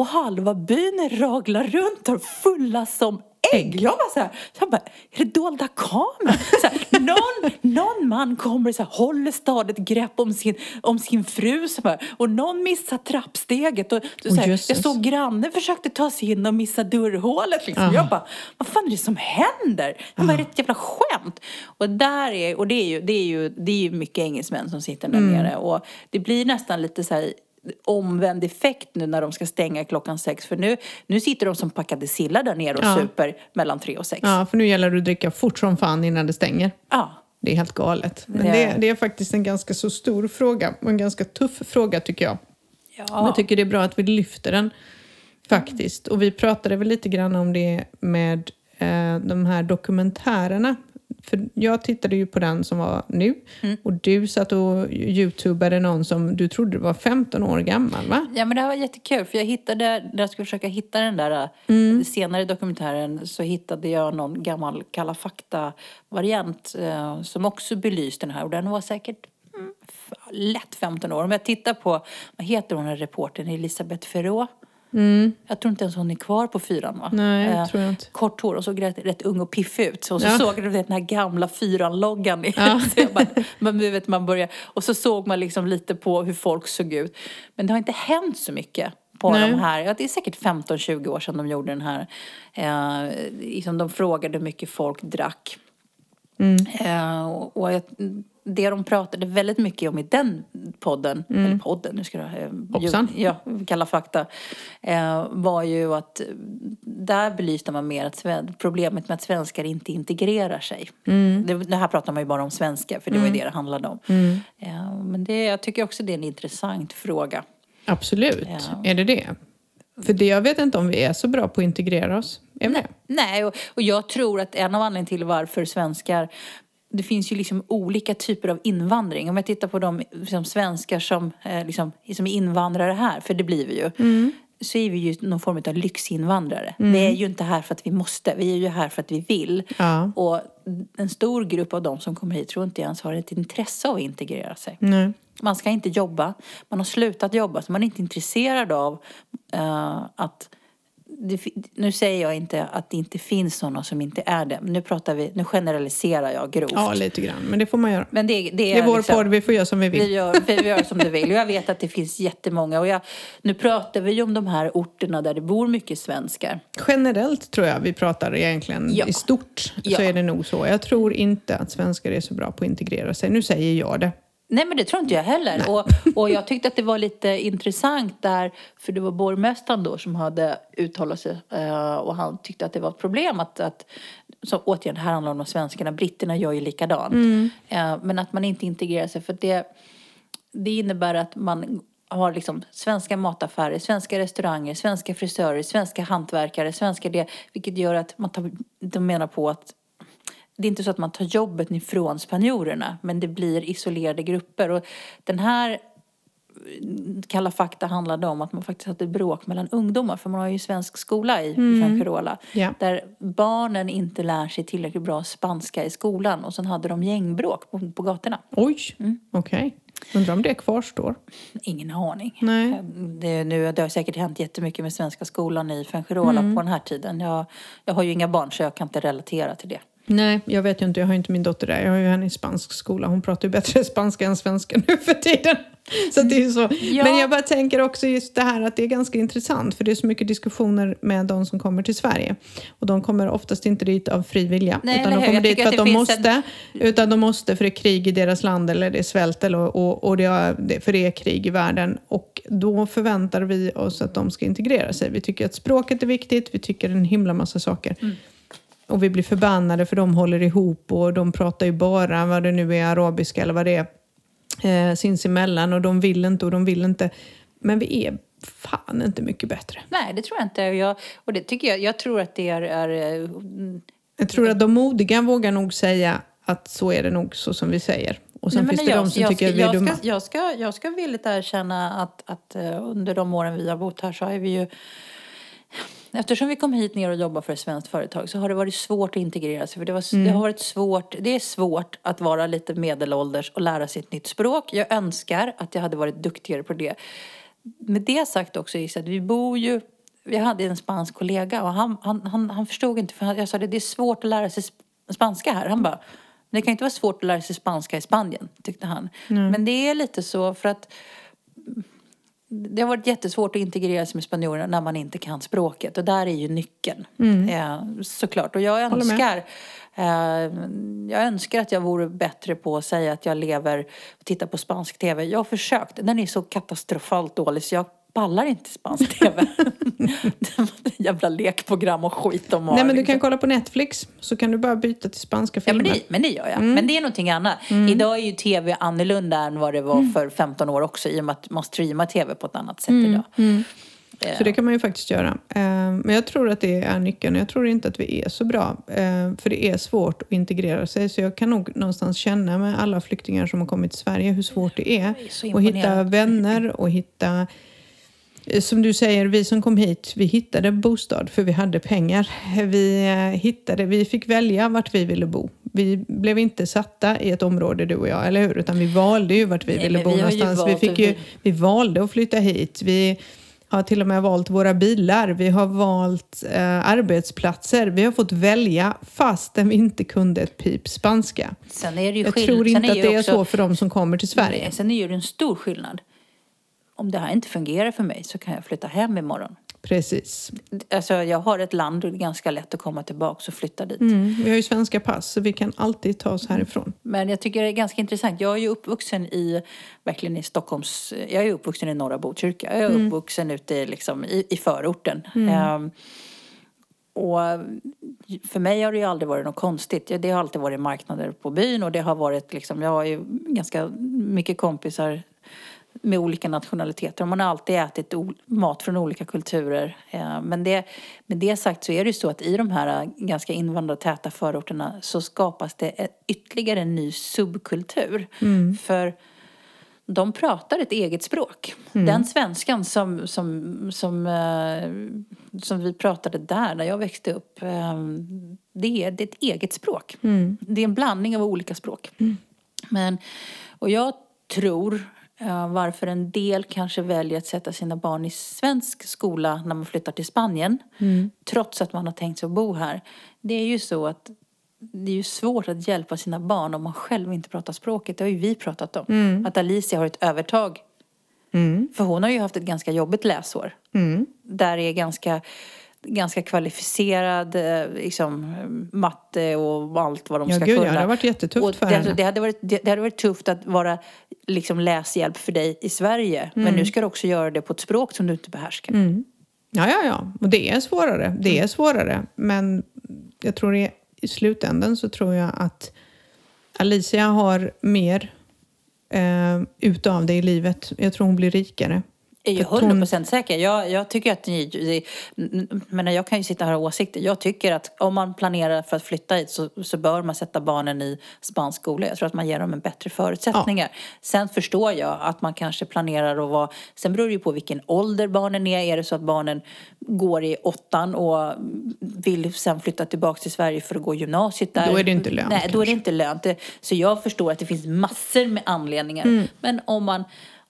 Och halva byn raglar runt och fulla som ägg. Jag var så här, så jag bara, är det dolda kameran? Så här, *laughs* någon, någon man kommer och så här, håller stadigt grepp om sin, om sin fru så här, och någon missar trappsteget. Och, så här, jösses. jag såg grannen försökte ta sig in och missa dörrhålet. Liksom. Aha. Jag bara, vad fan är det som händer? Jag bara, det ett jävla skämt? Och, där är, och det, är ju, det, är ju, det är ju mycket engelsmän som sitter där Mm. nere. Och det blir nästan lite så här omvänd effekt nu när de ska stänga klockan sex. För nu, nu sitter de som packade sillar där nere och Ja. super mellan tre och sex. Ja, för nu gäller det att dricka fort som fan innan det stänger. Ja. Det är helt galet. Men Det det, är- det är faktiskt en ganska så stor fråga och en ganska tuff fråga tycker jag. Ja. Jag tycker det är bra att vi lyfter den faktiskt. Och vi pratade väl lite grann om det med eh, de här dokumentärerna. För jag tittade ju på den som var nu och du satt och youtubade någon som du trodde var 15 år gammal va? Ja men det här var jättekul för jag hittade, när jag skulle försöka hitta den där Mm. eh, senare dokumentären så hittade jag någon gammal Kalla fakta-variant eh, som också belyste den här och den var säkert mm, lätt 15 år. Om jag tittar på, vad heter hon den reportern, Elisabeth Ferrå? Jag tror inte ens hon är kvar på fyran va? Mm. Nej, Eh, tror jag inte. Kort hår och såg rätt, rätt ung och piffig ut. Och så Ja. såg jag den här gamla fyran-loggan. *laughs* bara, man, vet, man börjar, och så såg man liksom lite på hur folk såg ut. Men det har inte hänt så mycket på Nej. de här. Ja, det är säkert 15-20 år sedan de gjorde den här. Eh, liksom de frågade hur mycket folk drack. Eh, och och jag, det de pratade väldigt mycket om i den podden, eller podden, nu ska jag eh, Hoppsan. Ja, Kalla fakta. Eh, var ju att eh, där belyste man mer att problemet med att svenskar inte integrerar sig. Det, det här pratar man ju bara om svenskar, för det var ju det det handlade om. Eh, men det, jag tycker också det är en intressant fråga. Absolut, Ja. är det det? För det, jag vet inte om vi är så bra på att integrera oss. Är vi det? Nej, och, och jag tror att en av anledningarna till varför svenskar det finns ju liksom olika typer av invandring. Om jag tittar på de liksom, svenskar som, eh, liksom, som är invandrare här, för det blir vi ju. Så är vi ju någon form av lyxinvandrare. Vi är ju inte här för att vi måste, vi är ju här för att vi vill. Ja. Och en stor grupp av de som kommer hit tror inte ens har ett intresse av att integrera sig. Nej. Man ska inte jobba. Man har slutat jobba så man är inte intresserad av eh, att det, nu säger jag inte att det inte finns sådana som inte är det. Men nu pratar vi, nu generaliserar jag grovt. Ja, lite grann. Men det får man göra. Men det, det, Det är vår liksom- podd, vi får göra som vi vill. Vi gör, vi gör som du vill. Och jag vet att det finns jättemånga. Och jag, nu pratar vi ju om de här orterna där det bor mycket svenskar. Generellt tror jag vi pratar egentligen Ja. i stort. Ja. Så är det nog så. Jag tror inte att svenskar är så bra på att integrera sig. Nu säger jag det. Nej, men det tror inte jag heller. Och, och jag tyckte att det var lite intressant där, för det var borgmästaren då som hade uttalat sig eh, och han tyckte att det var ett problem att, att så återigen, det här handlar om de svenskarna, britterna gör ju likadant. Eh, men att man inte integrerar sig, för det, det innebär att man har liksom svenska mataffärer, svenska restauranger, svenska frisörer, svenska hantverkare, svenska det, vilket gör att man tar, de menar på att det är inte så att man tar jobbet ifrån spanjorerna, men det blir isolerade grupper. Och den här mm, Kalla fakta handlade om att man faktiskt hade bråk mellan ungdomar, för man har ju svensk skola i mm. Fuengirola, Ja. där barnen inte lär sig tillräckligt bra spanska i skolan och sen hade de gängbråk på, på gatorna. Oj, Mm. okej. Undrar om det kvarstår. Ingen aning. Nej. Det, nu, det har säkert hänt jättemycket med svenska skolan i Fuengirola Mm. på den här tiden. Jag, jag har ju inga barn så jag kan inte relatera till det. Nej, jag vet ju inte. Jag har ju inte min dotter där. Jag har ju henne i spansk skola. Hon pratar ju bättre *laughs* spanska än svenska nu för tiden. Så det är så. Ja. Men jag bara tänker också just det här att det är ganska intressant för det är så mycket diskussioner med de som kommer till Sverige. Och de kommer oftast inte dit av fri vilja. Nej, utan de kommer dit för att att de måste. Utan de måste för det är krig i deras land eller det är svält eller, och, och det är, för det är krig i världen. Och då förväntar vi oss att de ska integrera sig. Vi tycker att språket är viktigt, vi tycker en himla massa saker. Och vi blir förbannade för de håller ihop och de pratar ju bara vad det nu är, arabiska eller vad det är, eh, sinsemellan och de vill inte och de vill inte. Men vi är fan inte mycket bättre. Nej, det tror jag inte. Jag, och det tycker jag, jag tror att det är... är eh, Jag tror att de modiga vågar nog säga att så är det nog så som vi säger. Och sen nej, finns det jag, de som jag, tycker ska, att vi är jag, dumma. ska, jag, ska, jag ska villigt erkänna att, att eh, under de åren vi har bott här så har vi ju... Eftersom vi kom hit ner och jobbade för ett svenskt företag så har det varit svårt att integrera sig. För det, var, Mm. det har varit svårt, det är svårt att vara lite medelålders och lära sig ett nytt språk. Jag önskar att jag hade varit duktigare på det. Med det sagt också is att vi bor ju vi hade en spansk kollega och han, han, han, han förstod inte för jag sa det, det är svårt att lära sig sp- spanska här. Han bara, det kan inte vara svårt att lära sig spanska i Spanien, tyckte han. Men det är lite så för att det har varit jättesvårt att integrera sig med spanjorerna när man inte kan språket. Och där är ju nyckeln. Eh, såklart. Och jag Mm. Önskar, eh, jag önskar att jag vore bättre på att säga att jag lever och tittar på spansk tv. Jag har försökt. Den är så katastrofalt dålig så jag pallar inte spansk *laughs* tv. det jävla lekprogram och skit om Nej men du kan kolla på Netflix så kan du bara byta till spanska Ja, men filmer. det, men det gör jag. Mm. Men det är någonting annat. Idag är ju tv annorlunda än vad det var Mm. för 15 år också i och med att man streamar tv på ett annat sätt Mm. idag. Så det kan man ju faktiskt göra. Eh, Men jag tror att det är nyckeln. Jag tror inte att vi är så bra. eh, För det är svårt att integrera sig. Så jag kan nog någonstans känna med alla flyktingar som har kommit till Sverige hur svårt det är. är så Att hitta vänner och hitta... Som du säger, vi som kom hit, vi hittade bostad för vi hade pengar. Vi, eh, hittade, vi fick välja vart vi ville bo. Vi blev inte satta i ett område du och jag, eller hur? Utan vi valde ju vart vi Nej, ville bo vi ju någonstans. Vi, fick ju, vi- valde att flytta hit. Vi har till och med valt våra bilar. Vi har valt eh, arbetsplatser. Vi har fått välja fastän vi inte kunde ett pip spanska. Sen är det ju Jag tror inte att ju det är också- så för de som kommer till Sverige. Nej, sen är det en stor skillnad. Om det här inte fungerar för mig så kan jag flytta hem imorgon. Precis. Alltså jag har ett land och det är ganska lätt att komma tillbaka och flytta dit. Mm, vi har ju svenska pass så vi kan alltid ta oss härifrån. Men jag tycker det är ganska intressant. Jag är ju uppvuxen i, verkligen i Stockholms, jag är uppvuxen i norra Botkyrka. Jag är Mm. uppvuxen ute i, liksom, i, i förorten. Ehm, och för mig har det ju aldrig varit något konstigt. Det har alltid varit marknader på byn och det har varit liksom, jag har ju ganska mycket kompisar med olika nationaliteter. Man har alltid ätit mat från olika kulturer. Eh, Men det, med det sagt så är det ju så att i de här eh, ganska invandrartäta förorterna så skapas det ytterligare en ny subkultur. För de pratar ett eget språk. Den svenskan som, som, som, eh, som vi pratade där när jag växte upp, det, är, det är ett eget språk. Det är en blandning av olika språk. Men, och jag tror varför en del kanske väljer att sätta sina barn i svensk skola när man flyttar till Spanien. Trots att man har tänkt sig att bo här. Det är ju så att det är ju svårt att hjälpa sina barn om man själv inte pratar språket. Det har ju vi pratat om. Att Alicia har ett övertag. För hon har ju haft ett ganska jobbigt läsår. Där det är ganska, ganska kvalificerad eh, liksom, matte och allt vad de Ja, ska gud, ja, kunna. det har varit jättetufft och för det, henne. Det hade, varit, det, det hade varit tufft att vara liksom, läshjälp för dig i Sverige. Men nu ska du också göra det på ett språk som du inte behärskar. Ja, ja, ja. Och det är svårare. Det är svårare. Men jag tror i, i slutändan så tror jag att Alicia har mer eh, utav det i livet. Jag tror hon blir rikare. Är hon- procent säker. Jag, jag tycker att ni... det- Men jag kan ju sitta här och ha åsikter. Jag tycker att om man planerar för att flytta hit så, så bör man sätta barnen i spansk skola. Jag tror att man ger dem en bättre förutsättningar. Sen förstår jag att man kanske planerar att vara... Sen beror det ju på vilken ålder barnen är. Är det så att barnen går i åttan och vill sen flytta tillbaka till Sverige för att gå gymnasiet där. Då är det inte lönt, Nej, då är det kanske. inte lönt. Så jag förstår att det finns massor med anledningar. Mm. Men om man,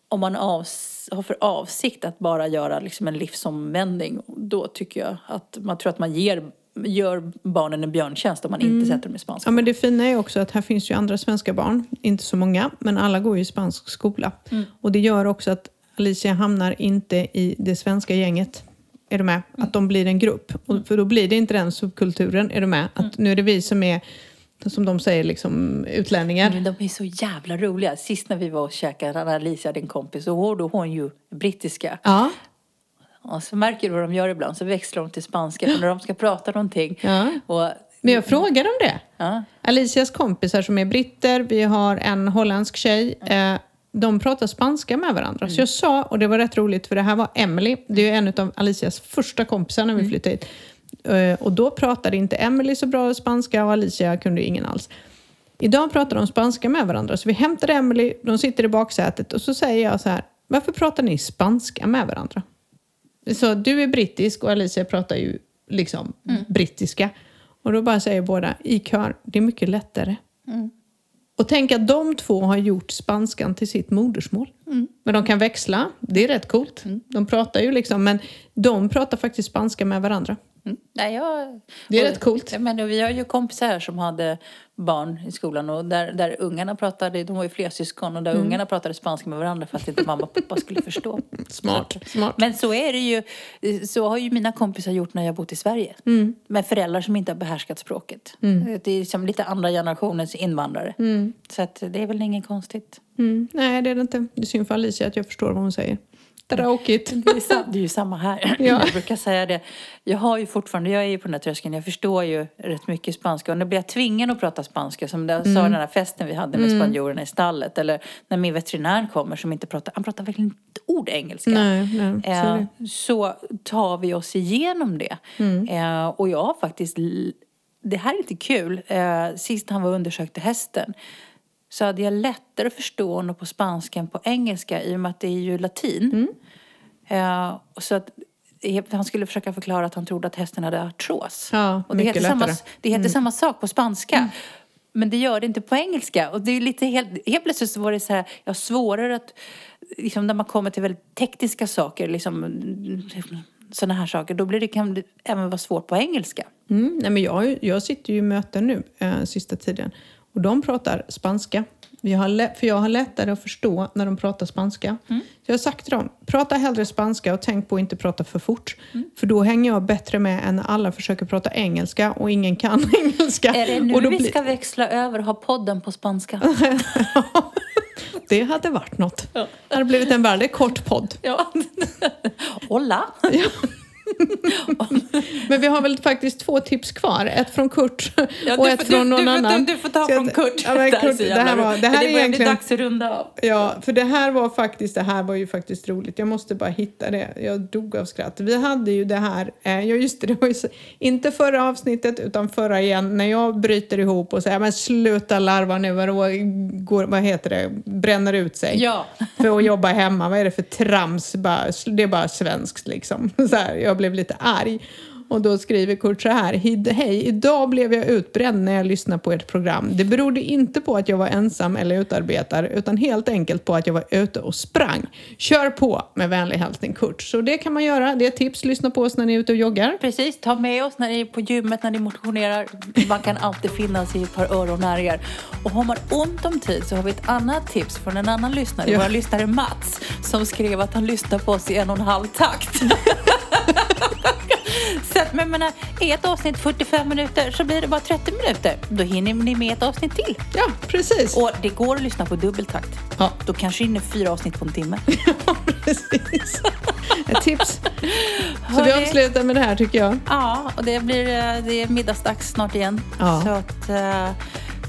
om man avs- har för avsikt att bara göra liksom en livsomvändning, då tycker jag att man tror att man ger, gör barnen en björntjänst om man inte sätter dem i spanska. Mm. Ja, men det fina är också att här finns ju andra svenska barn. Inte så många, men alla går ju i spansk skola. Och det gör också att Alicia hamnar inte i det svenska gänget. Är du med? Att de blir en grupp. Och för då blir det inte den subkulturen. Är du med? Att nu är det vi som är, som de säger, liksom utlänningar. Men de är så jävla roliga. Sist när vi var och käkade, hade Alicia, din kompis, och då hon ju brittiska. Ja. Och så märker du vad de gör ibland, så växlar de till spanska för när de ska prata någonting. Ja. Och, Men jag frågar dem det. ja. Alicias kompisar som är britter, vi har en holländsk tjej. Eh, de pratar spanska med varandra. Så jag sa, och det var rätt roligt för det här var Emily, det är ju en av Alicias första kompisar när vi flyttade hit. Eh, och då pratade inte Emily så bra spanska och Alicia kunde ingen alls. Idag pratar de spanska med varandra. Så vi hämtade Emily, de sitter i baksätet och så säger jag så här, varför pratar ni spanska med varandra? Så du är brittisk och Alicia pratar ju liksom brittiska. Och då bara säger båda i kör, det är mycket lättare. Och tänk att de två har gjort spanskan till sitt modersmål. Men de kan växla, det är rätt coolt. De pratar ju liksom, men de pratar faktiskt spanska med varandra. Mm. Nej, jag, Det är och- rätt coolt. Men vi har ju kompisar här som hade barn i skolan och där, där ungarna pratade, de var ju fler syskon och där Mm. ungarna pratade spanska med varandra för att inte mamma och pappa skulle förstå. *laughs* Smart, smart. Men så är det ju, så har ju mina kompisar gjort när jag bott i Sverige. Mm. Med föräldrar som inte har behärskat språket. Det är som lite andra generationens invandrare. Så att det är väl inget konstigt. Mm. Nej, det är det inte. Det synd för Alicia att jag förstår vad hon säger. Tråkigt. Det är, det är ju samma här. *laughs* Ja. Jag brukar säga det. Jag har ju fortfarande, jag är ju på den här tröskeln, jag förstår ju rätt mycket spanska. Och nu blir jag tvingad att prata spanska. Som jag sa den här festen vi hade med spanjorerna i stallet. Eller när min veterinär kommer som inte pratar, han pratar verkligen inte ord engelska. Nej, nej, Eh, så tar vi oss igenom det. Eh, och jag har faktiskt, det här är lite kul. Eh, sist han var och undersökte hästen så hade jag lättare att förstå honom på spanska än på engelska i och med att det är ju latin. Eh, och så att han skulle försöka förklara att han trodde att hästen hade artros. Ja, och det heter, samma, det heter samma sak på spanska. Men det gör det inte på engelska. Och det är lite helt, helt plötsligt så var det så här, jag har svårare att, liksom när man kommer till väldigt tekniska saker, liksom sådana här saker, då blir det, kan det även vara svårt på engelska. Mm, nej men jag, jag sitter ju i möten nu eh, sista tiden och de pratar spanska. Jag har för jag har lättare att förstå när de pratar spanska. Så jag har sagt till dem, prata hellre spanska och tänk på att inte prata för fort. För då hänger jag bättre med än när alla försöker prata engelska och ingen kan *laughs* engelska. Är det nu och då vi blir- ska växla över och ha podden på spanska? *laughs* Det hade varit något. Det hade blivit en väldigt kort podd. ja. *laughs* Hola! Men vi har väl faktiskt två tips kvar. Ett från Kurt Ja, och ett får- från någon du, annan. Du, du får ta Så jag- från Kurt. Ja, men är Kurt, det här var, det här är det bli egentligen... dags att runda av. Ja, för det här var faktiskt, det här var ju faktiskt roligt. Jag måste bara hitta det. Jag dog av skratt. Vi hade ju det här, eh, ja just det, det var ju så, inte förra avsnittet utan förra igen, när jag bryter ihop och säger men sluta larva nu, vad, går, vad heter det, bränner ut sig. Ja. För att jobba hemma, vad är det för trams? Bara, det är bara svenskt liksom. *laughs* Så här, jag blev lite arg. Och då skriver Kurt så här. Hej, idag blev jag utbränd när jag lyssnade på ert program. Det berodde inte på att jag var ensam eller utarbetare utan helt enkelt på att jag var ute och sprang. Kör på med vänlig hälsning Kurt. Så det kan man göra. Det är tips. Lyssna på oss när ni är ute och joggar. Precis, ta med oss när ni är på gymmet, när ni motionerar. Man kan alltid finnas i ett par öronnäringar. Och har man ont om tid så har vi ett annat tips från en annan lyssnare. Ja. Vår lyssnare Mats som skrev att han lyssnar på oss i en och en halv takt. *laughs* Så att, men menar, är ett avsnitt 45 minuter så blir det bara 30 minuter. Då hinner ni med ett avsnitt till. Ja, precis. Och det går att lyssna på dubbeltakt. Ja. Då kanske hinner fyra avsnitt på en timme. *laughs* precis. Ett tips. Så vi Hörni. avslutar med det här tycker jag. Ja, och det blir eh, det är middagsdags snart igen. Ja. Så att eh,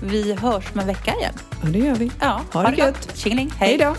vi hörs om en vecka igen. Ja, det gör vi. Ja, Ha det gött. Tjingeling. Hej då.